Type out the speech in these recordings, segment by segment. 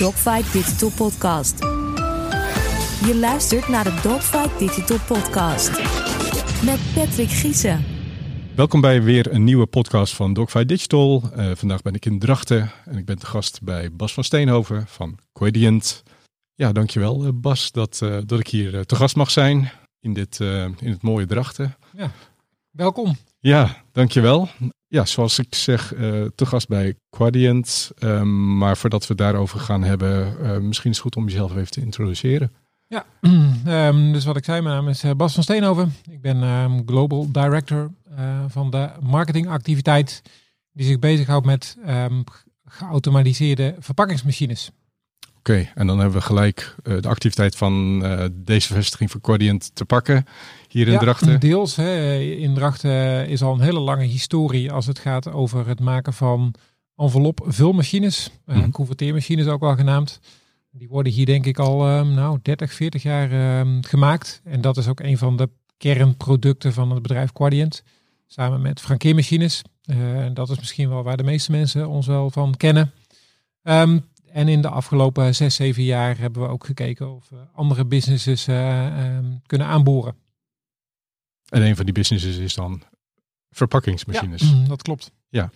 Dogfight Digital Podcast. Je luistert naar de Dogfight Digital Podcast. Met Patrick Giezen. Welkom bij weer een nieuwe podcast van Dogfight Digital. Uh, vandaag ben ik in Drachten en ik ben te gast bij Bas van Steenhoven van Quadient. Ja, dankjewel uh, Bas dat, uh, dat ik hier te gast mag zijn in, dit, in het mooie Drachten. Ja, welkom. Ja, dankjewel. Ja, zoals ik zeg, uh, te gast bij Quadient. Um, maar voordat we het daarover gaan hebben, uh, misschien is het goed om jezelf even te introduceren. Ja, um, dus wat ik zei, mijn naam is eh, Bas van Steenhoven. Ik ben um, Global Director uh, van de marketingactiviteit die zich bezighoudt met geautomatiseerde verpakkingsmachines. Oké, okay, en dan hebben we gelijk de activiteit van deze vestiging van Quadient te pakken hier in ja, Drachten. Deels. Hè, in Drachten is al een hele lange historie als het gaat over het maken van envelop vulmachines, uh, mm -hmm. converteermachines ook wel genaamd. Die worden hier denk ik al um, nou, 30, 40 jaar um, gemaakt. En dat is ook een van de kernproducten van het bedrijf Quadient. Samen met frankeermachines. En dat is misschien wel waar de meeste mensen ons wel van kennen. Um, en in de afgelopen zes, zeven jaar hebben we ook gekeken of we andere businesses uh, um, kunnen aanboren. En een van die businesses is dan verpakkingsmachines. Ja, dat klopt. Ja.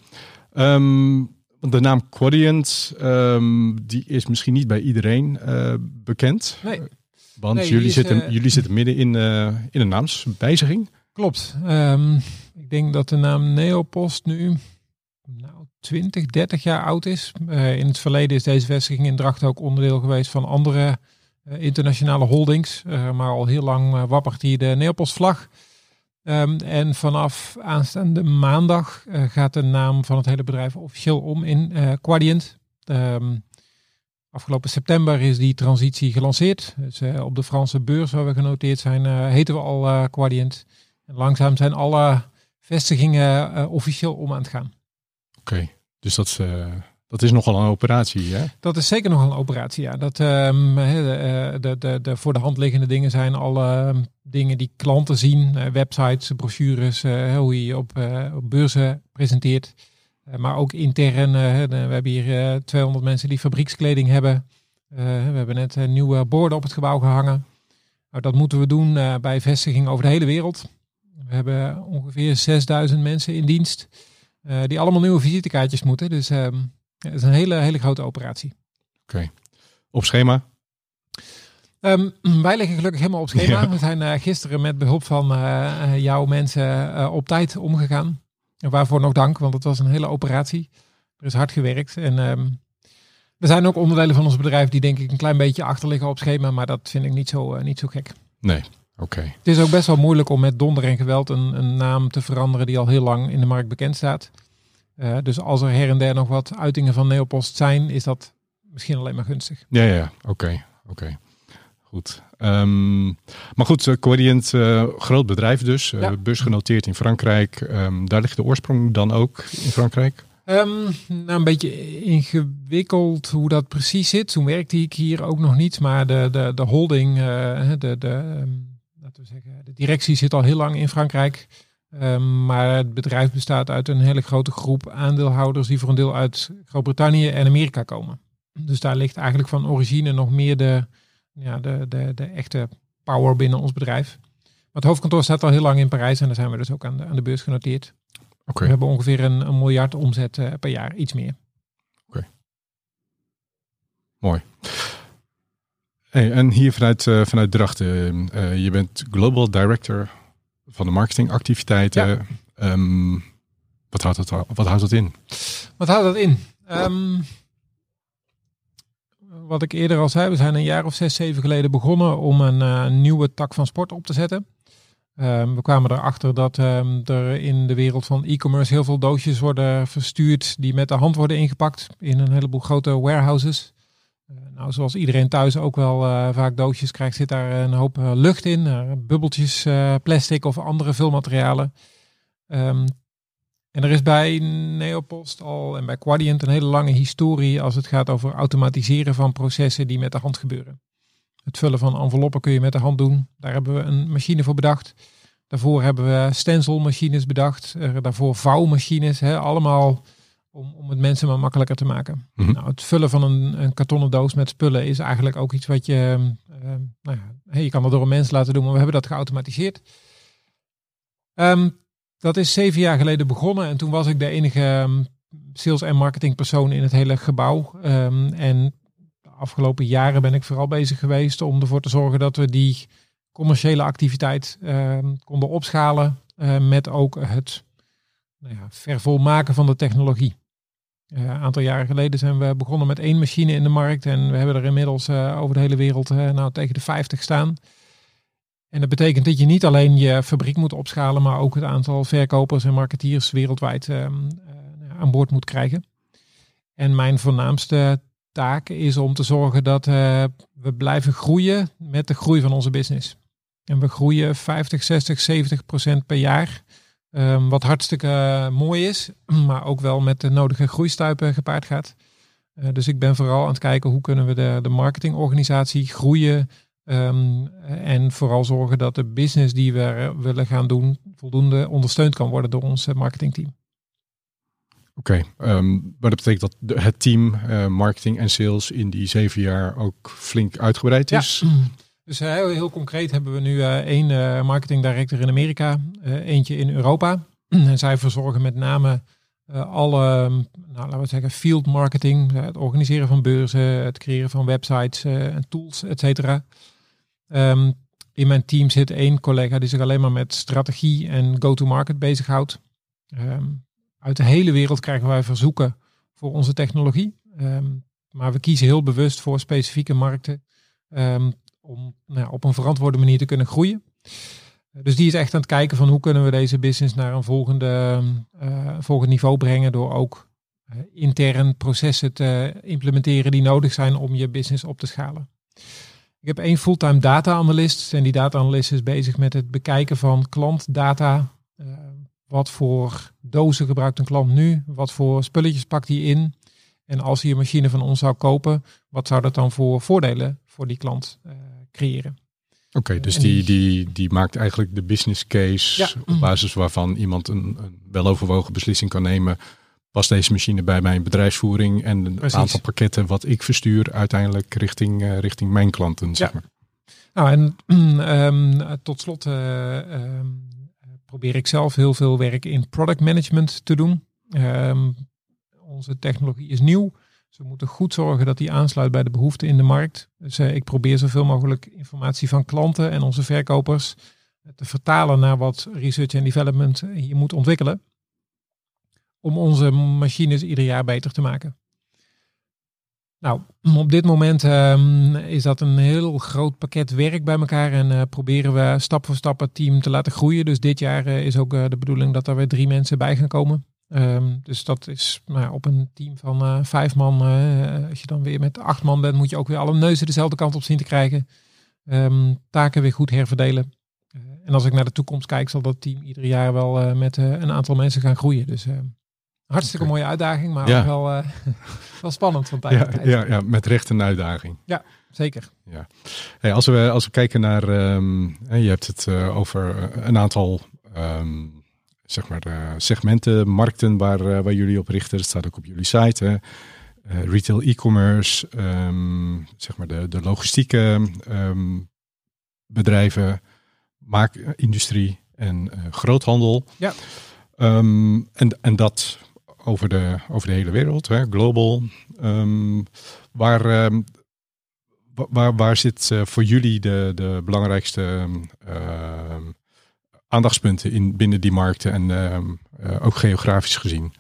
Um, de naam Quadient, um, die is misschien niet bij iedereen uh, bekend. Nee. Want Nee, jullie, is, zitten, uh, jullie zitten midden in, uh, in een naamswijziging. Klopt. Um, ik denk dat de naam Neopost nu nou, 20, 30 jaar oud is. In het verleden is deze vestiging in Drachten ook onderdeel geweest van andere internationale holdings. Maar al heel lang wappert hier de Neopostvlag. Um, en vanaf aanstaande maandag gaat de naam van het hele bedrijf officieel om in Quadient. Um, afgelopen september is die transitie gelanceerd. Dus op de Franse beurs waar we genoteerd zijn, heten we al Quadient. En langzaam zijn alle vestigingen officieel om aan het gaan. Oké, dus dat, uh, dat is nogal een operatie, hè? Dat is zeker nogal een operatie, ja. Dat, um, de, de, de, de, voor de hand liggende dingen zijn alle um, dingen die klanten zien. Uh, websites, brochures, uh, hoe je op, op beurzen presenteert. maar ook intern, we hebben hier 200 mensen die fabriekskleding hebben. we hebben net nieuwe borden op het gebouw gehangen. Nou, dat moeten we doen bij vestigingen over de hele wereld. We hebben ongeveer 6000 mensen in dienst. Die allemaal nieuwe visitekaartjes moeten. Dus het is een hele, hele grote operatie. Oké. Okay. Op schema? Um, wij liggen gelukkig helemaal op schema. Ja. We zijn uh, gisteren met behulp van uh, jouw mensen op tijd omgegaan. En waarvoor nog dank, want het was een hele operatie. Er is hard gewerkt. En um, er zijn ook onderdelen van ons bedrijf die denk ik een klein beetje achter liggen op schema. Maar dat vind ik niet zo, niet zo gek. Nee, Oké. Okay. Het is ook best wel moeilijk om met donder en geweld een, een, naam te veranderen die al heel lang in de markt bekend staat. Uh, dus als er her en der nog wat uitingen van Neopost zijn, is dat misschien alleen maar gunstig. Ja, ja, oké. Okay. Oké. Okay. Goed. Um, maar goed, uh, Quadient, uh, groot bedrijf dus. Ja. beursgenoteerd in Frankrijk. Um, daar ligt de oorsprong dan ook in Frankrijk? Um, nou, een beetje ingewikkeld hoe dat precies zit. Toen werkte ik hier ook nog niet. Maar de, de, de holding, de, de laten we zeggen, de directie zit al heel lang in Frankrijk. Um, maar het bedrijf bestaat uit een hele grote groep aandeelhouders die voor een deel uit Groot-Brittannië en Amerika komen. Dus daar ligt eigenlijk van origine nog meer de, ja, de, de, de echte power binnen ons bedrijf. Maar het hoofdkantoor staat al heel lang in Parijs en daar zijn we dus ook aan de, aan de beurs genoteerd. Okay. We hebben ongeveer een, een miljard omzet uh, per jaar, iets meer. Oké. Okay. Mooi. Hey, en hier vanuit, uh, vanuit Drachten, uh, je bent Global Director van de marketingactiviteiten. Ja. Um, wat, houdt dat, wat houdt dat in? Wat houdt dat in? Um, wat ik eerder al zei, we zijn een jaar of zes, zeven geleden begonnen om een uh, nieuwe tak van sport op te zetten. Um, we kwamen erachter dat um, er in de wereld van e-commerce heel veel doosjes worden verstuurd die met de hand worden ingepakt in een heleboel grote warehouses. Uh, nou, zoals iedereen thuis ook wel uh, vaak doosjes krijgt, zit daar een hoop uh, lucht in. bubbeltjes, plastic of andere vulmaterialen. Um, en er is bij Neopost al en bij Quadient een hele lange historie als het gaat over automatiseren van processen die met de hand gebeuren. Het vullen van enveloppen kun je met de hand doen. Daar hebben we een machine voor bedacht. Daarvoor hebben we stencilmachines bedacht. daarvoor vouwmachines. Hè, allemaal om, om het mensen maar makkelijker te maken. Mhm. Nou, het vullen van een, een kartonnen doos met spullen is eigenlijk ook iets wat je, eh, nou ja, hey, je kan dat door een mens laten doen, maar we hebben dat geautomatiseerd. Ehm, dat is zeven jaar geleden begonnen en toen was ik de enige ehm, sales- en marketingpersoon in het hele gebouw. Ehm, en de afgelopen jaren ben ik vooral bezig geweest om ervoor te zorgen dat we die commerciële activiteit ehm, konden opschalen eh, met ook het nou ja, vervolmaken van de technologie. Eh, een aantal jaren geleden zijn we begonnen met één machine in de markt en we hebben er inmiddels eh, over de hele wereld eh, nou, tegen de 50 staan. En dat betekent dat je niet alleen je fabriek moet opschalen, maar ook het aantal verkopers en marketeers wereldwijd ehm, eh, aan boord moet krijgen. En mijn voornaamste taak is om te zorgen dat we blijven groeien met de groei van onze business. En we groeien 50, 60, 70 procent per jaar. Ehm, wat hartstikke eh, mooi is, maar ook wel met de nodige groeistuipen gepaard gaat. Eh, dus ik ben vooral aan het kijken hoe kunnen we de, de marketingorganisatie groeien. ehm, en vooral zorgen dat de business die we eh, willen gaan doen voldoende ondersteund kan worden door ons eh, marketingteam. Oké, ehm, maar dat betekent dat de- het team eh, marketing en sales in die zeven jaar ook flink uitgebreid is. Dus eh, heel, heel concreet hebben we nu eh, één eh, marketing director in Amerika, eentje in Europa. en zij verzorgen met name alle, mm, nou, laten we zeggen, field marketing, het organiseren van beurzen, het creëren van websites en tools, et cetera. Ehm, in mijn team zit één collega die zich alleen maar met strategie en go-to-market bezighoudt. Ehm, uit de hele wereld krijgen wij verzoeken voor onze technologie. Ehm, maar we kiezen heel bewust voor specifieke markten. Om nou op een verantwoorde manier te kunnen groeien. Dus die is echt aan het kijken van hoe kunnen we deze business naar een volgende, eh, volgend niveau brengen door ook eh, intern processen te implementeren die nodig zijn om je business op te schalen. Ik heb één fulltime data analyst en die data analyst is bezig met het bekijken van klantdata. Eh, wat voor dozen gebruikt een klant nu? Wat voor spulletjes pakt hij in? En als hij een machine van ons zou kopen, wat zou dat dan voor voordelen voor die klant creëren? Oké, dus En die, die- die, maakt eigenlijk de business case Ja. op basis waarvan iemand een, een weloverwogen beslissing kan nemen. Past deze machine bij mijn bedrijfsvoering en een Precies. aantal pakketten wat ik verstuur uiteindelijk richting, eh, richting mijn klanten, zeg Ja. maar. Nou, en ehm, tot slot eh, ehm, probeer ik zelf heel veel werk in product management te doen. Ehm, onze technologie is nieuw. We moeten goed zorgen dat die aansluit bij de behoeften in de markt. Dus eh, ik probeer zoveel mogelijk informatie van klanten en onze verkopers te vertalen naar wat research en development hier moet ontwikkelen. Om onze machines ieder jaar beter te maken. Nou, op dit moment ehm, is dat een heel groot pakket werk bij elkaar en eh, proberen we stap voor stap het team te laten groeien. Dus dit jaar eh, is ook eh, de bedoeling dat er weer drie mensen bij gaan komen. Ehm, dus dat is ja, op een team van eh, vijf man. eh, als je dan weer met acht man bent, moet je ook weer alle neuzen dezelfde kant op zien te krijgen. Ehm, taken weer goed herverdelen. Eh, en als ik naar de toekomst kijk, zal dat team ieder jaar wel met een aantal mensen gaan groeien. Dus eh, hartstikke mooie uitdaging, maar Ja. ook wel, wel spannend van tijd Ja, tijd. ja, ja, met recht een uitdaging. Zeker. Hey, als, we, als we kijken naar, ehm, je hebt het over een aantal ehm, zeg maar, eh, segmenten, markten waar, eh, waar jullie op richten. Dat staat ook op jullie site. Hè. Eh, retail, e-commerce, ehm, zeg maar de, de logistieke ehm, bedrijven, maakindustrie en groothandel. Ja. Ehm, en, en dat over de, over de hele wereld, hè, global. Waar, Wa- Waar, waar zit voor jullie de, de belangrijkste aandachtspunten in binnen die markten en ehm, eh, ook geografisch gezien?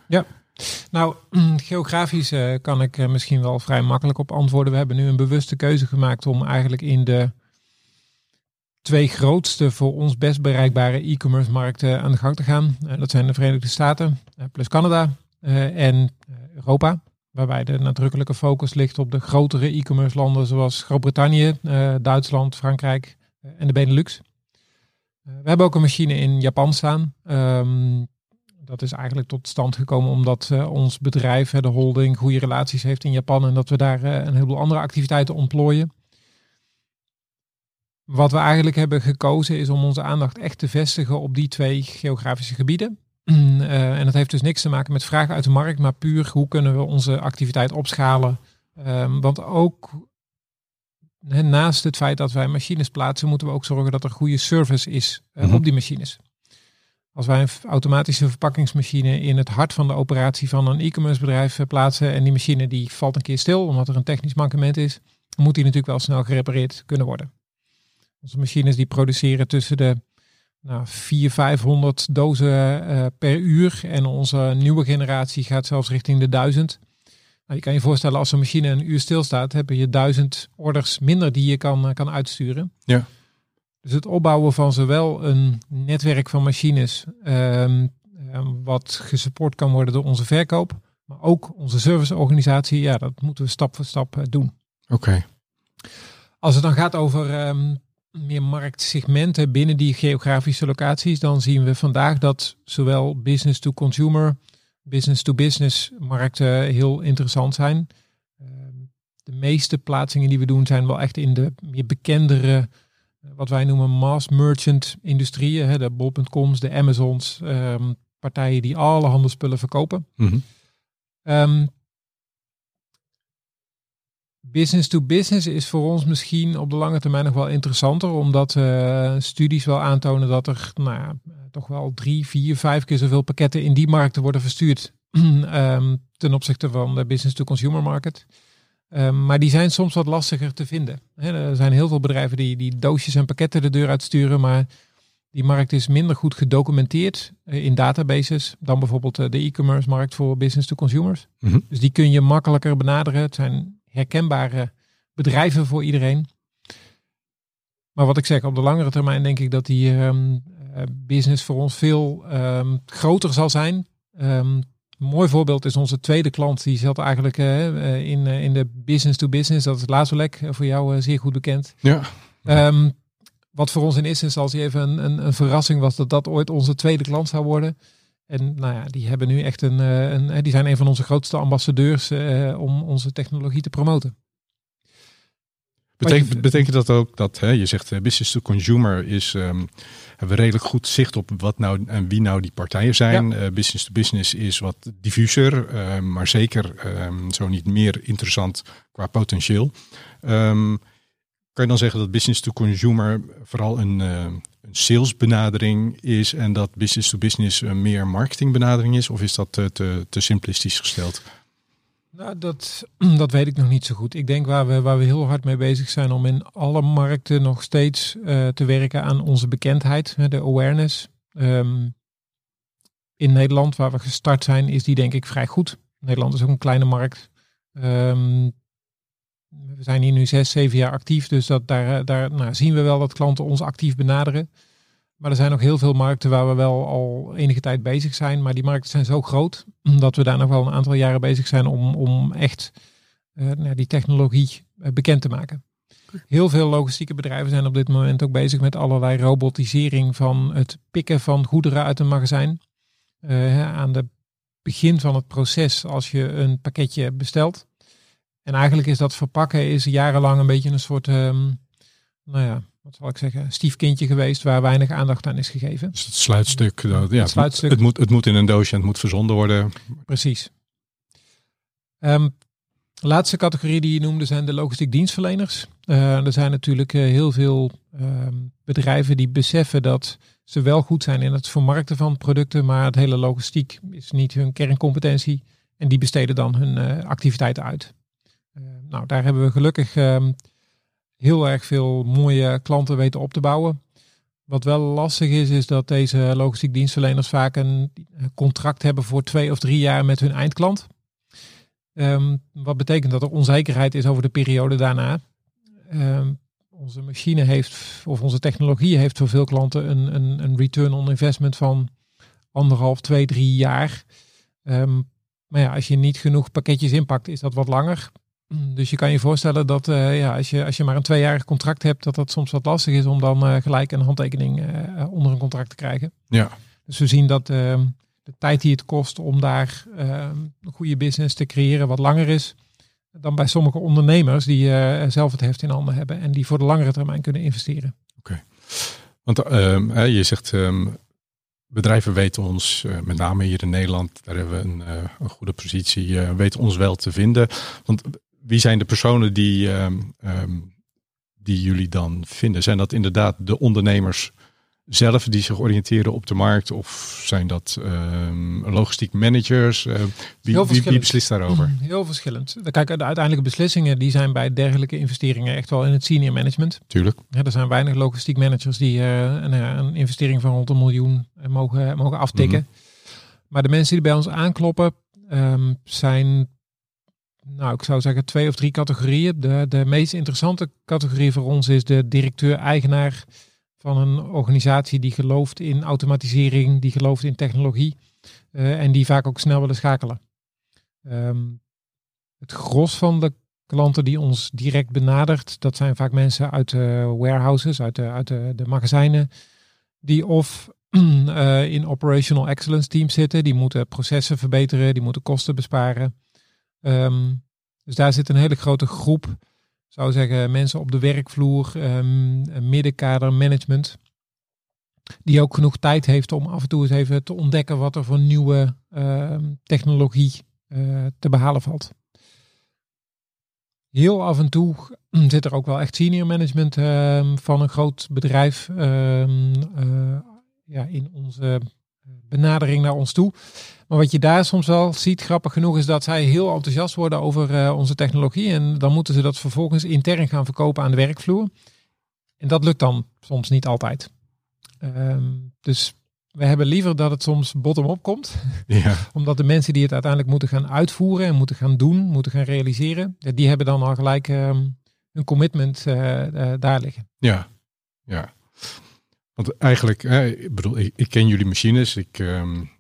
Nou, geografisch eh, kan ik er misschien wel vrij makkelijk op antwoorden. We hebben nu een bewuste keuze gemaakt om eigenlijk in de twee grootste voor ons best bereikbare e-commerce markten aan de gang te gaan. Eh, dat zijn de Verenigde Staten eh, plus Canada eh, en eh, Europa. Waarbij de nadrukkelijke focus ligt op de grotere e-commerce landen zoals Groot-Brittannië, eh, Duitsland, Frankrijk eh, en de Benelux. Eh, we hebben ook een machine in Japan staan. Ehm, dat is eigenlijk tot stand gekomen omdat eh, ons bedrijf, de holding, goede relaties heeft in Japan en dat we daar eh, een heleboel andere activiteiten ontplooien. Wat we eigenlijk hebben gekozen is om onze aandacht echt te vestigen op die twee geografische gebieden. Uh, en dat heeft dus niks te maken met vragen uit de markt, maar puur hoe kunnen we onze activiteit opschalen. Um, want ook naast het feit dat wij machines plaatsen, moeten we ook zorgen dat er goede service is uh, -hmm. op die machines. Als wij een automatische verpakkingsmachine in het hart van de operatie van een e-commerce bedrijf plaatsen en die machine die valt een keer stil omdat er een technisch mankement is, dan moet die natuurlijk wel snel gerepareerd kunnen worden. Onze machines die produceren tussen de nou, 400, 500 dozen uh, per uur. En onze nieuwe generatie gaat zelfs richting de 1000. Nou, je kan je voorstellen, als een machine een uur stilstaat, heb je duizend orders minder die je kan, uh, kan uitsturen. Ja. Dus het opbouwen van zowel een netwerk van machines, um, um, wat gesupport kan worden door onze verkoop, maar ook onze serviceorganisatie, ja, dat moeten we stap voor stap uh, doen. Oké. Okay. Als het dan gaat over um, meer marktsegmenten binnen die geografische locaties, dan zien we vandaag dat zowel business to consumer, business to business markten heel interessant zijn. De meeste plaatsingen die we doen zijn wel echt in de meer bekendere, wat wij noemen mass merchant industrieën, de bol.coms, de Amazons, um, partijen die alle handelsspullen verkopen. Mm -hmm. um, Business to business is voor ons misschien op de lange termijn nog wel interessanter, omdat uh, studies wel aantonen dat er nou ja, toch wel drie, vier, vijf keer zoveel pakketten in die markten worden verstuurd um, ten opzichte van de business to consumer market. Um, maar die zijn soms wat lastiger te vinden. He, er zijn heel veel bedrijven die, die doosjes en pakketten de deur uitsturen, maar die markt is minder goed gedocumenteerd uh, in databases dan bijvoorbeeld uh, de e-commerce markt voor business to consumers. Mm -hmm. Dus die kun je makkelijker benaderen. Het zijn herkenbare bedrijven voor iedereen. Maar wat ik zeg, op de langere termijn denk ik dat die um, business voor ons veel um, groter zal zijn. Um, een mooi voorbeeld is onze tweede klant. Die zat eigenlijk uh, in, uh, in de business to business. Dat is Lazolek, uh, voor jou zeer goed bekend. Ja. wat voor ons in eerste instantie even een, een, een, verrassing was dat dat ooit onze tweede klant zou worden. En nou ja, die hebben nu echt een, een die zijn een van onze grootste ambassadeurs om onze technologie te promoten. Betekent, betekent dat ook dat hè, je zegt business to consumer is um, hebben we redelijk goed zicht op wat nou en wie nou die partijen zijn. Ja. Uh, business to business is wat diffuser, uh, maar zeker um, zo niet meer interessant qua potentieel. Um, kan je dan zeggen dat business to consumer vooral een, uh, een salesbenadering is en dat business to business een meer marketingbenadering is? Of is dat te, te, te simplistisch gesteld? Nou, dat, dat weet ik nog niet zo goed. Ik denk waar we, waar we heel hard mee bezig zijn om in alle markten nog steeds uh, te werken aan onze bekendheid, de awareness. Um, in Nederland, waar we gestart zijn, is die denk ik vrij goed. Nederland is ook een kleine markt. Um, we zijn hier nu zes, zeven jaar actief, dus dat, daar, daar nou, zien we wel dat klanten ons actief benaderen. Maar er zijn nog heel veel markten waar we wel al enige tijd bezig zijn. Maar die markten zijn zo groot dat we daar nog wel een aantal jaren bezig zijn om, om echt uh, die technologie uh, bekend te maken. Heel veel logistieke bedrijven zijn op dit moment ook bezig met allerlei robotisering van het pikken van goederen uit een magazijn. Aan het begin van het proces als je een pakketje bestelt. En eigenlijk is dat verpakken is jarenlang een beetje een soort, um, nou ja, wat zal ik zeggen, stiefkindje geweest waar weinig aandacht aan is gegeven. Dus het sluitstuk, dat, ja, het, sluitstuk. Het, moet, het moet in een doosje en het moet verzonden worden. Precies. Um, de laatste categorie die je noemde zijn de logistiek dienstverleners. Uh, er zijn natuurlijk uh, heel veel uh, bedrijven die beseffen dat ze wel goed zijn in het vermarkten van producten, maar het hele logistiek is niet hun kerncompetentie en die besteden dan hun uh, activiteiten uit. Nou, daar hebben we gelukkig ehm, heel erg veel mooie klanten weten op te bouwen. Wat wel lastig is, is dat deze logistiek dienstverleners vaak een contract hebben voor twee of drie jaar met hun eindklant. Um, wat betekent dat er onzekerheid is over de periode daarna. Um, onze machine heeft, of onze technologie heeft voor veel klanten een, een, een return on investment van anderhalf, twee, drie jaar. Maar ja, als je niet genoeg pakketjes inpakt, is dat wat langer. Dus je kan je voorstellen dat uh, ja, als, je, als je maar een tweejarig contract hebt, dat dat soms wat lastig is om dan uh, gelijk een handtekening uh, onder een contract te krijgen. Ja. Dus we zien dat ehm, de tijd die het kost om daar ehm, een goede business te creëren wat langer is dan bij sommige ondernemers die zelf het heft in handen hebben en die voor de langere termijn kunnen investeren. Oké. Okay. Want um, je zegt bedrijven weten ons, met name hier in Nederland, daar hebben we een, een goede positie, weten ons wel te vinden. Want wie zijn de personen die, um, die jullie dan vinden? Zijn dat inderdaad de ondernemers zelf die zich oriënteren op de markt? Of zijn dat um, logistiek managers? Uh, wie, wie, wie, beslist daarover? Mm, heel verschillend. Kijk, de uiteindelijke beslissingen die zijn bij dergelijke investeringen echt wel in het senior management. Tuurlijk. Ja, er zijn weinig logistiek managers die uh, een, een, investering van rond een miljoen eh, mogen, mogen aftikken. Mm -hmm. Maar de mensen die bij ons aankloppen um, zijn nou, ik zou zeggen twee of drie categorieën. De, de meest interessante categorie voor ons is de directeur-eigenaar van een organisatie die gelooft in automatisering, die gelooft in technologie uh, en die vaak ook snel willen schakelen. Um, het gros van de klanten die ons direct benadert, dat zijn vaak mensen uit de warehouses, uit de, uit de, magazijnen, die of uh, in operational excellence teams zitten, die moeten processen verbeteren, die moeten kosten besparen. Um, dus daar zit een hele grote groep zou zeggen, mensen op de werkvloer, um, middenkader, management. Die ook genoeg tijd heeft om af en toe eens even te ontdekken wat er voor nieuwe uh, technologie uh, te behalen valt. Heel af en toe zit er ook wel echt senior management van een groot bedrijf ehm, eh, ja, in onze benadering naar ons toe. Maar wat je daar soms wel ziet, grappig genoeg, is dat zij heel enthousiast worden over uh, onze technologie. En dan moeten ze dat vervolgens intern gaan verkopen aan de werkvloer. En dat lukt dan soms niet altijd. Um, dus we hebben liever dat het soms bottom-up komt. Ja. Omdat de mensen die het uiteindelijk moeten gaan uitvoeren en moeten gaan doen, moeten gaan realiseren, die hebben dan al gelijk um, hun commitment uh, uh, daar liggen. Ja, ja. Want eigenlijk, hè, ik bedoel, ik, ik, ken jullie machines. Ik, um,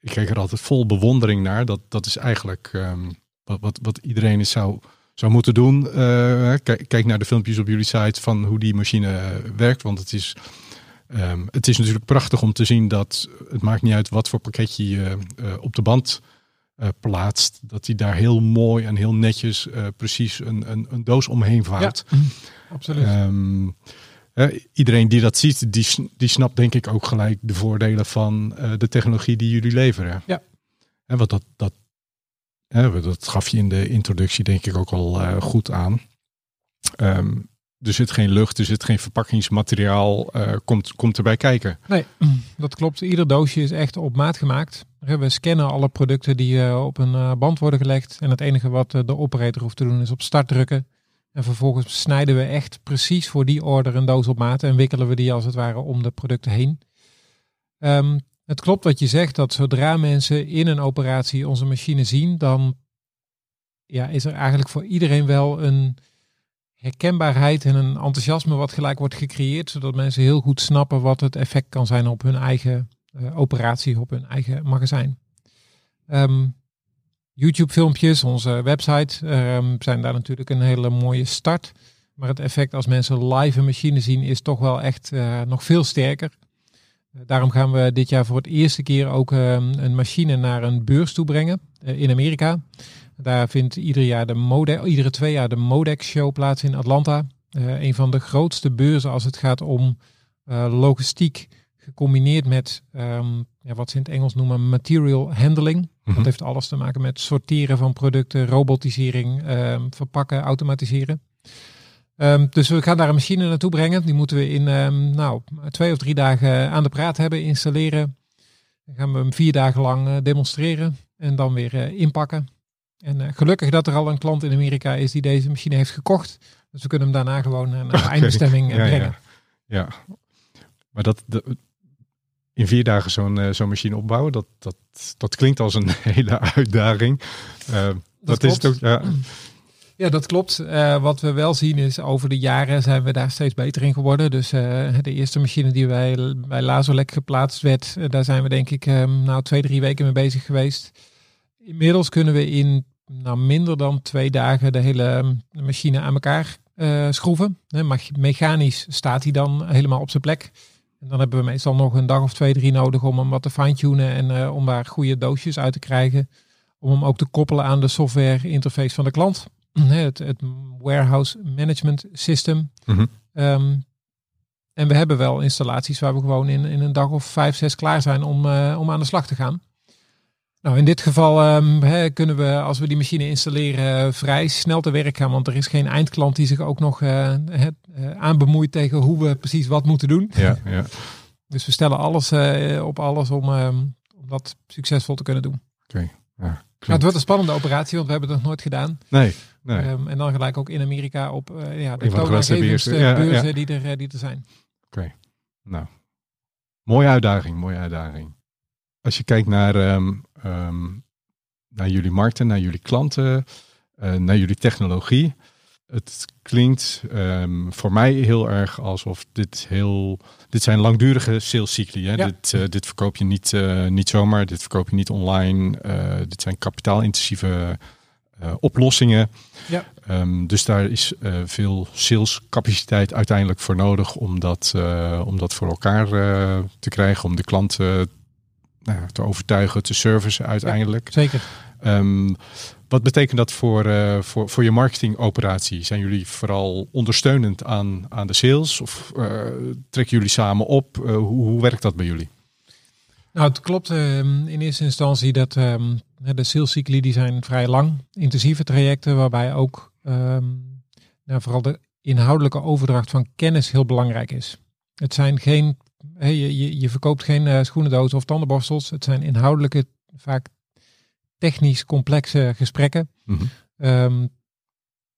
ik kijk er altijd vol bewondering naar. Dat, dat is eigenlijk um, wat, wat, wat iedereen is zou, zou moeten doen. Uh, kijk, kijk, naar de filmpjes op jullie site van hoe die machine werkt. Want het is, um, het is natuurlijk prachtig om te zien dat het maakt niet uit wat voor pakketje je uh, op de band uh, plaatst. Dat hij daar heel mooi en heel netjes precies een, een, een, doos omheen vaart. Ja, absoluut. Uh, iedereen die dat ziet, die, die snapt denk ik ook gelijk de voordelen van uh, de technologie die jullie leveren. Ja. En wat dat, dat, uh, dat gaf je in de introductie denk ik ook al goed aan. Um, er zit geen lucht, er zit geen verpakkingsmateriaal, komt, komt erbij kijken. Nee, dat klopt. Ieder doosje is echt op maat gemaakt. We scannen alle producten die op een band worden gelegd. En het enige wat de operator hoeft te doen is op start drukken. En vervolgens snijden we echt precies voor die order een doos op maat en wikkelen we die als het ware om de producten heen. Um, het klopt wat je zegt, dat zodra mensen in een operatie onze machine zien, dan ja, is er eigenlijk voor iedereen wel een herkenbaarheid en een enthousiasme wat gelijk wordt gecreëerd, zodat mensen heel goed snappen wat het effect kan zijn op hun eigen uh, operatie, op hun eigen magazijn. Um, YouTube-filmpjes, onze website, um, zijn daar natuurlijk een hele mooie start. Maar het effect als mensen live een machine zien is toch wel echt uh, nog veel sterker. Uh, daarom gaan we dit jaar voor het eerste keer ook uh, een machine naar een beurs toe brengen eh, in Amerika. Daar vindt ieder jaar de Mode iedere twee jaar de Modex Show plaats in Atlanta. een van de grootste beurzen als het gaat om logistiek gecombineerd met um, ja, wat ze in het Engels noemen material handling. -hmm. Dat heeft alles te maken met sorteren van producten, robotisering, um, verpakken, automatiseren. Um, dus we gaan daar een machine naartoe brengen. Die moeten we in nou, twee of drie dagen aan de praat hebben, installeren. Dan gaan we hem vier dagen lang uh, demonstreren en dan weer uh, inpakken. En uh, gelukkig dat er al een klant in Amerika is die deze machine heeft gekocht. Dus we kunnen hem daarna gewoon naar de okay. eindbestemming ja, brengen. Ja. ja. Maar dat, de, in vier dagen zo'n uh, zo'n machine opbouwen, dat, dat, dat klinkt als een hele uitdaging. Uh, dat, dat is het ook. Ja. Ja, dat klopt. Uh, wat we wel zien is over de jaren zijn we daar steeds beter in geworden. Dus de eerste machine die wij bij Lazolek geplaatst werd, daar zijn we denk ik um, nou twee, drie weken mee bezig geweest. Inmiddels kunnen we in nou, minder dan twee dagen de hele um, machine aan elkaar schroeven. mechanisch staat hij dan helemaal op zijn plek. En dan hebben we meestal nog een dag of twee, drie nodig om hem wat te fine-tunen en uh, om daar goede doosjes uit te krijgen. Om hem ook te koppelen aan de software interface van de klant. het, het, warehouse management system. Mm -hmm. um, en we hebben wel installaties waar we gewoon in, in een dag of vijf, zes klaar zijn om, uh, om aan de slag te gaan. Nou, in dit geval um, hè, kunnen we, als we die machine installeren, vrij snel te werk gaan. Want er is geen eindklant die zich ook nog uh, uh, aanbemoeit tegen hoe we precies wat moeten doen. Ja, ja. Dus we stellen alles op alles om, um, om dat succesvol te kunnen doen. Oké. Okay. Ja, nou, het wordt een spannende operatie, want we hebben het nog nooit gedaan. Nee. nee. Um, en dan gelijk ook in Amerika op ja, de toonaangevendste. Die, er, die er zijn. Oké. Okay. Nou, mooie uitdaging, mooie uitdaging. Als je kijkt naar, um, um, naar jullie markten, naar jullie klanten, uh, naar jullie technologie. Het klinkt um, voor mij heel erg alsof dit heel. Dit zijn langdurige salescycli. Hè? Ja. Dit, uh, dit verkoop je niet, uh, niet zomaar. Dit verkoop je niet online. dit zijn kapitaalintensieve oplossingen. Ja. Um, dus daar is veel salescapaciteit uiteindelijk voor nodig om dat, om dat voor elkaar te krijgen, om de klant nou, te overtuigen, te servicen uiteindelijk. Ja, zeker. Um, wat betekent dat voor, voor, voor je marketingoperatie? Zijn jullie vooral ondersteunend aan, aan de sales of trekken jullie samen op? hoe, hoe werkt dat bij jullie? Nou, het klopt um, in eerste instantie dat um, de salescycli die zijn vrij lang, intensieve trajecten waarbij ook nou, vooral de inhoudelijke overdracht van kennis heel belangrijk is. Het zijn geen, hey, je, je verkoopt geen uh, schoenendozen of tandenborstels. Het zijn inhoudelijke, vaak technisch complexe gesprekken. Mm-hmm. Um,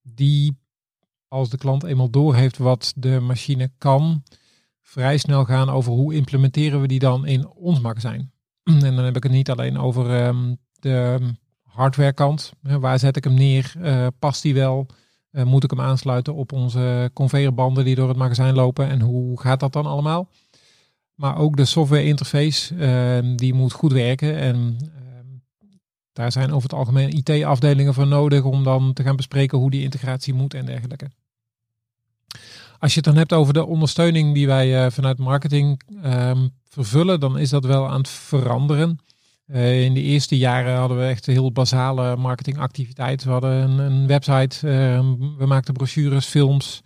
die, als de klant eenmaal doorheeft wat de machine kan, vrij snel gaan over hoe implementeren we die dan in ons magazijn. En dan heb ik het niet alleen over um, de hardwarekant. Waar zet ik hem neer? Uh, past die wel? Uh, moet ik hem aansluiten op onze conveyorbanden die door het magazijn lopen? En hoe gaat dat dan allemaal? Maar ook de software interface, uh, die moet goed werken. En daar zijn over het algemeen IT-afdelingen voor nodig om dan te gaan bespreken hoe die integratie moet en dergelijke. Als je het dan hebt over de ondersteuning die wij vanuit marketing um, vervullen, dan is dat wel aan het veranderen. Uh, in de eerste jaren hadden we echt heel basale marketingactiviteiten. We hadden een, een website, we maakten brochures, films.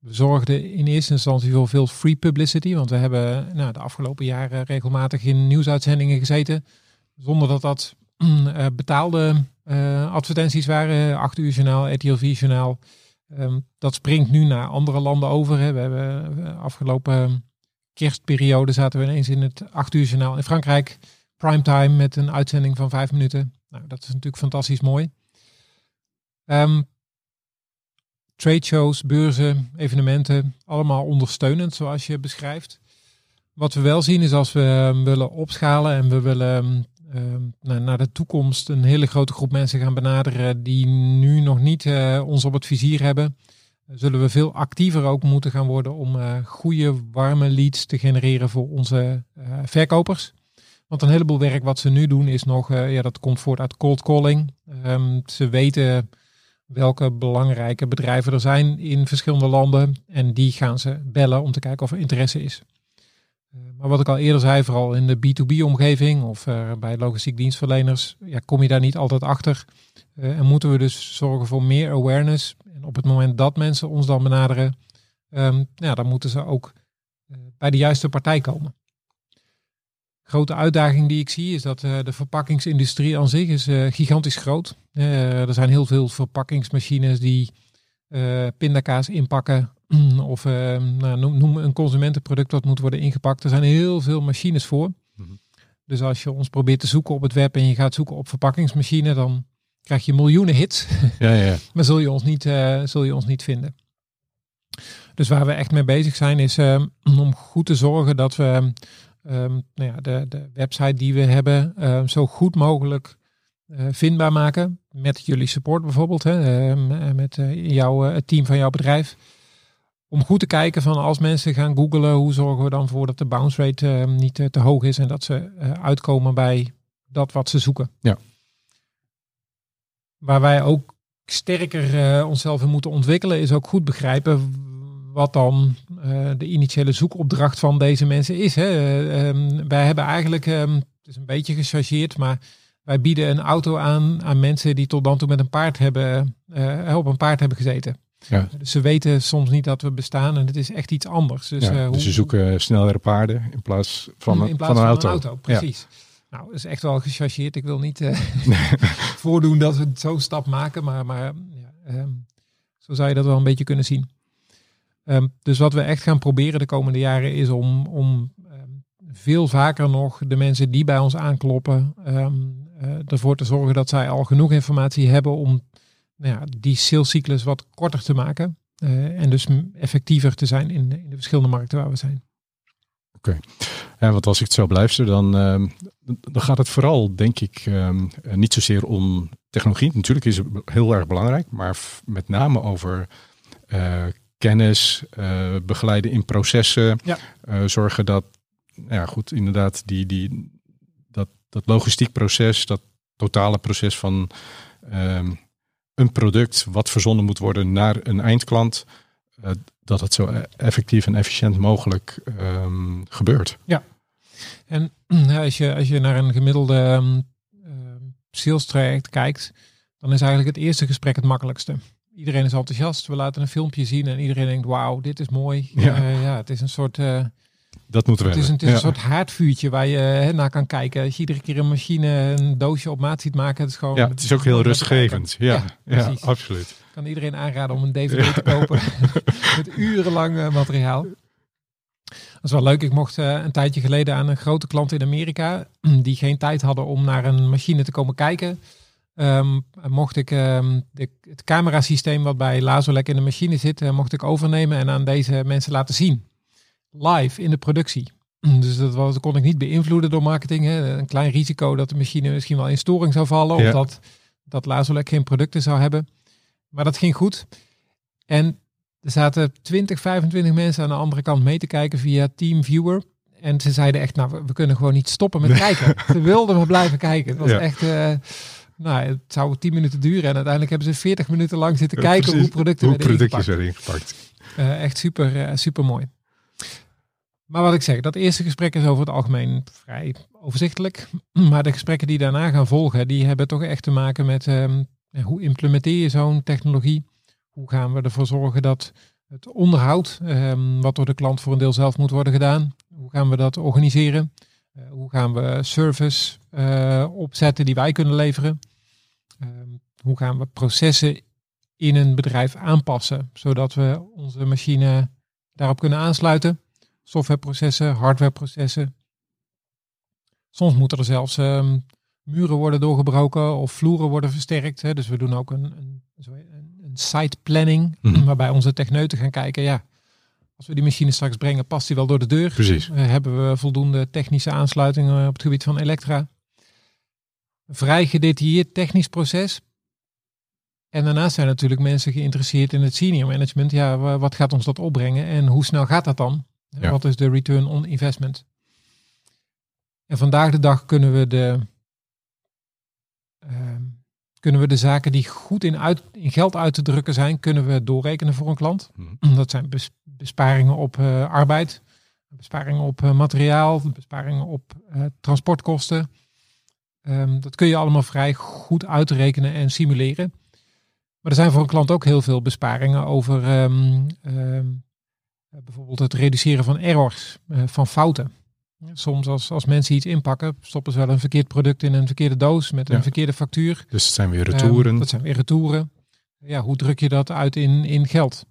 We zorgden in eerste instantie voor veel free publicity, want we hebben nou, de afgelopen jaren regelmatig in nieuwsuitzendingen gezeten, zonder dat dat uh, betaalde advertenties waren. 8 uur journaal, RTL journaal. Um, dat springt nu naar andere landen over. Hè. We hebben afgelopen kerstperiode zaten we ineens in het 8 uur journaal in Frankrijk primetime met een uitzending van vijf minuten. Nou, dat is natuurlijk fantastisch mooi. Um, trade shows, beurzen, evenementen, allemaal ondersteunend zoals je beschrijft. Wat we wel zien is als we um, willen opschalen en we willen um, naar, naar de toekomst een hele grote groep mensen gaan benaderen die nu nog niet uh, ons op het vizier hebben, zullen we veel actiever ook moeten gaan worden om uh, goede, warme leads te genereren voor onze uh, verkopers. Want een heleboel werk wat ze nu doen is nog, ja, dat komt voort uit cold calling. Ze weten welke belangrijke bedrijven er zijn in verschillende landen. En die gaan ze bellen om te kijken of er interesse is. Uh, maar wat ik al eerder zei, vooral in de B2B-omgeving of uh, bij logistiek dienstverleners, ja, kom je daar niet altijd achter. en moeten we dus zorgen voor meer awareness. En op het moment dat mensen ons dan benaderen, um, ja, dan moeten ze ook bij de juiste partij komen grote uitdaging die ik zie is dat uh, de verpakkingsindustrie aan zich is uh, gigantisch groot. Uh, er zijn heel veel verpakkingsmachines die pindakaas inpakken of nou, noem, noem, een consumentenproduct wat moet worden ingepakt. Er zijn heel veel machines voor. Mm-hmm. Dus als je ons probeert te zoeken op het web en je gaat zoeken op verpakkingsmachine, dan krijg je miljoenen hits. Ja, ja. maar zul je, ons niet, zul je ons niet vinden. Dus waar we echt mee bezig zijn is om goed te zorgen dat we um, nou ja, de, de website die we hebben um, zo goed mogelijk uh, vindbaar maken. Met jullie support bijvoorbeeld, hè, um, met uh, jouw, het team van jouw bedrijf. Om goed te kijken van als mensen gaan googlen, hoe zorgen we dan voor dat de bounce rate niet te hoog is en dat ze uitkomen bij dat wat ze zoeken. Ja. Waar wij ook sterker onszelf in moeten ontwikkelen, is ook goed begrijpen wat dan uh, de initiële zoekopdracht van deze mensen is. Hè. Uh, um, wij hebben eigenlijk, um, het is een beetje gechargeerd, maar wij bieden een auto aan aan mensen die tot dan toe met een paard hebben, uh, op een paard hebben gezeten. Ja. Dus ze weten soms niet dat we bestaan en het is echt iets anders. Dus, Ja, eh, dus ze zoeken snellere paarden in plaats van, een- in plaats van een auto. Precies. Nou, dat is echt wel gechargeerd. Ik wil niet eh, voordoen dat we zo'n stap maken, maar, maar ja, ehm, zo zou je dat wel een beetje kunnen zien. Ehm, dus wat we echt gaan proberen de komende jaren is om, om ehm, veel vaker nog de mensen die bij ons aankloppen, ehm, eh, ervoor te zorgen dat zij al genoeg informatie hebben om nou ja, die salescyclus wat korter te maken. eh, en dus effectiever te zijn in, in de verschillende markten waar we zijn. Ja, want als ik het zo beluister, dan, dan gaat het vooral, denk ik, eh, niet zozeer om technologie. Natuurlijk is het heel erg belangrijk, maar met name over eh, kennis, eh, begeleiden in processen, Ja. eh, zorgen dat, nou ja, goed, inderdaad, die, die, dat, dat logistiek proces, dat totale proces van ehm, een product wat verzonden moet worden naar een eindklant, eh, dat het zo e- effectief en efficiënt mogelijk ehm, gebeurt. En als je, als je naar een gemiddelde ehm, sales traject kijkt, dan is eigenlijk het eerste gesprek het makkelijkste. Iedereen is enthousiast. We laten een filmpje zien en iedereen denkt, wauw, dit is mooi. Ja. Ja, ja het is een soort, eh, Dat moeten we het is een, hebben. het is een soort haardvuurtje waar je hè, naar kan kijken. Als je iedere keer een machine, een doosje op maat ziet maken, het is gewoon. Ja, het is ook heel rustgevend. Ja, Ja, absoluut. kan iedereen aanraden om een DVD te kopen met urenlang eh, materiaal. Dat is wel leuk. Ik mocht eh, een tijdje geleden aan een grote klant in Amerika, die geen tijd hadden om naar een machine te komen kijken, ehm, mocht ik ehm, de, het camerasysteem wat bij Lazolek in de machine zit, eh, mocht ik overnemen en aan deze mensen laten zien. Live in de productie. Dus dat, was, dat kon ik niet beïnvloeden door marketing. Hè. Een klein risico dat de machine misschien wel in storing zou vallen. Ja. Of dat, dat Lazolek geen producten zou hebben. Maar dat ging goed. En er zaten 20, 25 mensen aan de andere kant mee te kijken via TeamViewer. En ze zeiden echt, nou, we, we kunnen gewoon niet stoppen met kijken. Ze wilden maar blijven kijken. Het was Ja. echt, eh, nou, het zou 10 minuten duren. En uiteindelijk hebben ze 40 minuten lang zitten kijken Precies. hoe producten Hoe werden productjes ingepakt. werden ingepakt. Eh, echt super, eh, super mooi. Maar wat ik zeg, dat eerste gesprek is over het algemeen vrij overzichtelijk. Maar de gesprekken die daarna gaan volgen, die hebben toch echt te maken met ehm, hoe implementeer je zo'n technologie? Hoe gaan we ervoor zorgen dat het onderhoud, ehm, wat door de klant voor een deel zelf moet worden gedaan, hoe gaan we dat organiseren? Eh, hoe gaan we service opzetten die wij kunnen leveren? Ehm, hoe gaan we processen in een bedrijf aanpassen, zodat we onze machine daarop kunnen aansluiten. Softwareprocessen, hardwareprocessen. Soms moeten er zelfs ehm, muren worden doorgebroken of vloeren worden versterkt. Hè. Dus we doen ook een, een, een site planning, Mhm. waarbij onze techneuten gaan kijken, ja, als we die machine straks brengen, past die wel door de deur? Precies. Eh, hebben we voldoende technische aansluitingen op het gebied van elektra? Vrij gedetailleerd technisch proces. En daarnaast zijn natuurlijk mensen geïnteresseerd in het senior management. Ja, wa- wat gaat ons dat opbrengen en hoe snel gaat dat dan? Ja. Wat is de return on investment? En vandaag de dag kunnen we de, ehm, kunnen we de zaken die goed in, uit, in geld uit te drukken zijn, kunnen we doorrekenen voor een klant. Mhm. Dat zijn bes- besparingen op eh, arbeid, besparingen op eh, materiaal, besparingen op eh, transportkosten. Ehm, dat kun je allemaal vrij goed uitrekenen en simuleren. Maar er zijn voor een klant ook heel veel besparingen over ehm, ehm, bijvoorbeeld het reduceren van errors, eh, van fouten. Soms als, als mensen iets inpakken, stoppen ze wel een verkeerd product in een verkeerde doos met een Ja. verkeerde factuur. Dus het zijn weer retouren. Dat zijn weer retouren. Ja, hoe druk je dat uit in, in geld?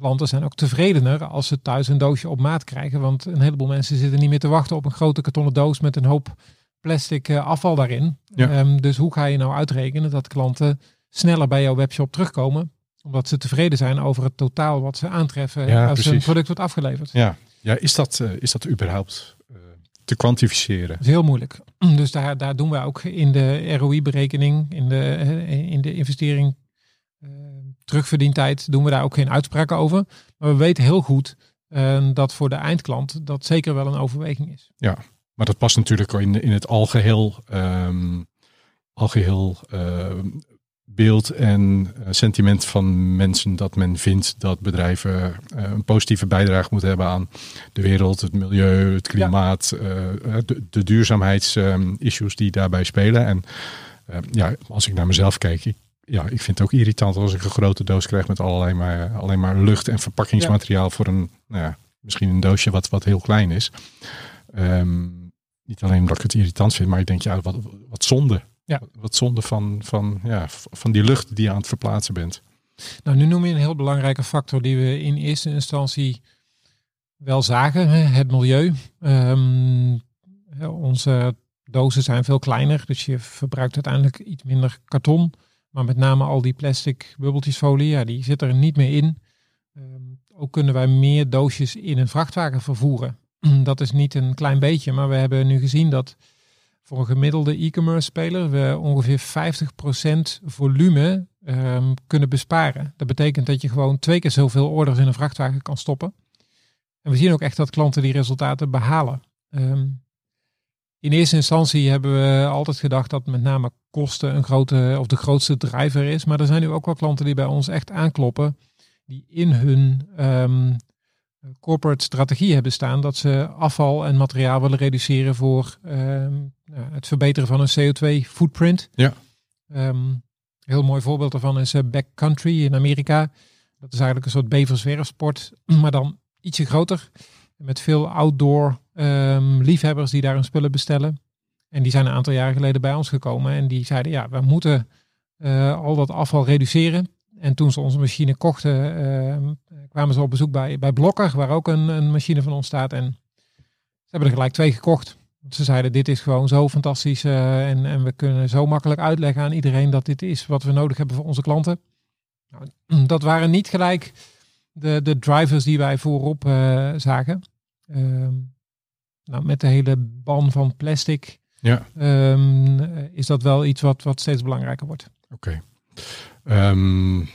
Klanten zijn ook tevredener als ze thuis een doosje op maat krijgen. Want een heleboel mensen zitten niet meer te wachten op een grote kartonnen doos met een hoop plastic eh, afval daarin. Ja. Ehm, dus hoe ga je nou uitrekenen dat klanten sneller bij jouw webshop terugkomen? Omdat ze tevreden zijn over het totaal wat ze aantreffen Ja, als een precies. product wordt afgeleverd. ja, ja is, dat, eh, is dat überhaupt eh, te kwantificeren? Dat is heel moeilijk. Dus daar, daar doen wij ook in de ROI-berekening, in de, in de investering terugverdientijd, doen we daar ook geen uitspraken over. Maar we weten heel goed eh, dat voor de eindklant dat zeker wel een overweging is. Maar dat past natuurlijk in, in het algeheel, ehm, algeheel ehm, beeld en eh, sentiment van mensen dat men vindt dat bedrijven eh, een positieve bijdrage moeten hebben aan de wereld, het milieu, het klimaat, eh, de, de duurzaamheidsissues die daarbij spelen. En ja, als ik naar mezelf kijk, ik ja, ik vind het ook irritant als ik een grote doos krijg met allerlei maar, alleen maar lucht en verpakkingsmateriaal voor een, nou ja, misschien een doosje wat, wat heel klein is. Ehm, niet alleen omdat ik het irritant vind, maar ik denk, ja, wat, wat zonde. Ja. Wat zonde van, van, ja, van die lucht die je aan het verplaatsen bent. Nou, nu noem je een heel belangrijke factor die we in eerste instantie wel zagen, hè, het milieu. Ehm, onze dozen zijn veel kleiner, dus je verbruikt uiteindelijk iets minder karton. Maar met name al die plastic bubbeltjesfolie, ja, die zit er niet meer in. Ehm, ook kunnen wij meer doosjes in een vrachtwagen vervoeren. Dat is niet een klein beetje, maar we hebben nu gezien dat voor een gemiddelde e-commerce speler we ongeveer 50% volume um, kunnen besparen. Dat betekent dat je gewoon twee keer zoveel orders in een vrachtwagen kan stoppen. En we zien ook echt dat klanten die resultaten behalen. Um, in eerste instantie hebben we altijd gedacht dat met name kosten een grote of de grootste driver is. Maar er zijn nu ook wel klanten die bij ons echt aankloppen. Die in hun um, corporate strategie hebben staan dat ze afval en materiaal willen reduceren voor um, het verbeteren van een CO2 footprint. Ja. Um, heel mooi voorbeeld daarvan is uh, Backcountry in Amerika. Dat is eigenlijk een soort beverswerfsport, maar dan ietsje groter. Met veel outdoor um, liefhebbers die daar hun spullen bestellen. En die zijn een aantal jaren geleden bij ons gekomen. En die zeiden, ja, we moeten uh, al dat afval reduceren. En toen ze onze machine kochten, uh, kwamen ze op bezoek bij, bij Blokker, waar ook een, een machine van ons staat. En ze hebben er gelijk twee gekocht. Ze zeiden, dit is gewoon zo fantastisch. Uh, en, en we kunnen zo makkelijk uitleggen aan iedereen dat dit is wat we nodig hebben voor onze klanten. Nou, dat waren niet gelijk de, de drivers die wij voorop zagen. Uh, nou, met de hele ban van plastic ja. um, is dat wel iets wat, wat steeds belangrijker wordt. Oké. Okay. Um,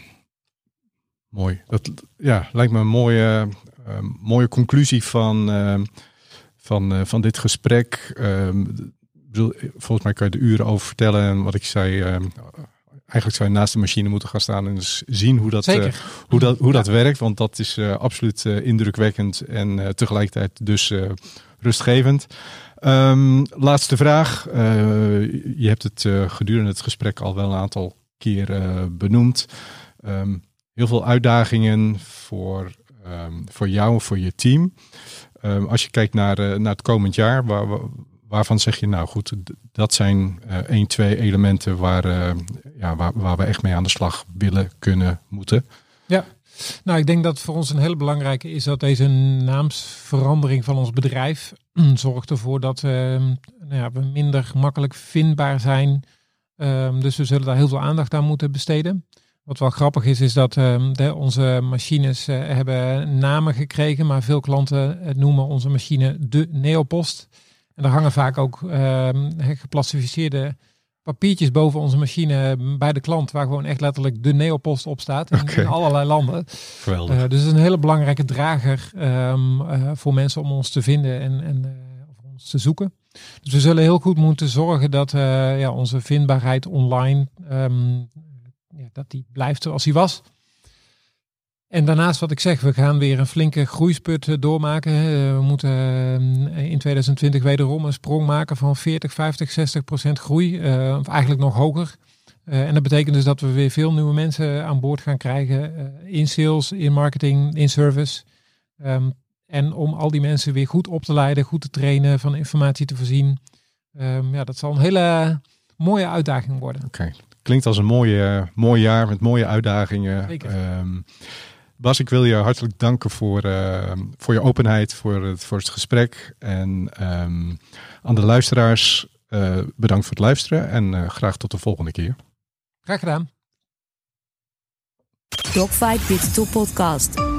mooi. Dat ja, lijkt me een mooie, uh, mooie conclusie van, uh, van, uh, van dit gesprek. bedoel, volgens mij kan je er uren over vertellen. En wat ik zei, eigenlijk zou je naast de machine moeten gaan staan en dus zien hoe dat, uh, hoe dat, hoe dat werkt. Want dat is uh, absoluut uh, indrukwekkend en tegelijkertijd dus rustgevend. Um, laatste vraag. je hebt het gedurende het gesprek al wel een aantal keer benoemd. Um, heel veel uitdagingen voor, um, voor jou en voor je team. als je kijkt naar, naar het komend jaar, waar, waarvan zeg je nou goed, dat zijn één, twee elementen waar, ja, waar, waar we echt mee aan de slag willen, kunnen, moeten? Ja, nou ik denk dat voor ons een hele belangrijke is dat deze naamsverandering van ons bedrijf zorgt ervoor dat uh, nou ja, we minder makkelijk vindbaar zijn. Um, dus we zullen daar heel veel aandacht aan moeten besteden. Wat wel grappig is, is dat de, onze machines uh, hebben namen gekregen, maar veel klanten noemen onze machine de Neopost. En er hangen vaak ook uh, geplastificeerde papiertjes boven onze machine bij de klant, waar gewoon echt letterlijk de Neopost op staat in, okay. in allerlei landen. Uh, dus het is een hele belangrijke drager um, uh, voor mensen om ons te vinden en, en uh, ons te zoeken. Dus we zullen heel goed moeten zorgen dat ja, onze vindbaarheid online um, ja, dat die blijft zoals die was. En daarnaast wat ik zeg, we gaan weer een flinke groeisput eh, doormaken. We moeten eh, in 2020 wederom een sprong maken van 40, 50, 60 procent groei. Of eigenlijk nog hoger. En dat betekent dus dat we weer veel nieuwe mensen aan boord gaan krijgen. In sales, in marketing, in service. Um, en om al die mensen weer goed op te leiden, goed te trainen, van informatie te voorzien. Um, ja, dat zal een hele mooie uitdaging worden. Oké, okay. klinkt als een mooie, mooi jaar met mooie uitdagingen. Zeker. Um, Bas, ik wil je hartelijk danken voor, uh, voor je openheid, voor het, voor het gesprek. En um, aan de luisteraars, uh, bedankt voor het luisteren en uh, graag tot de volgende keer. Graag gedaan. Dogfight Digital Podcast.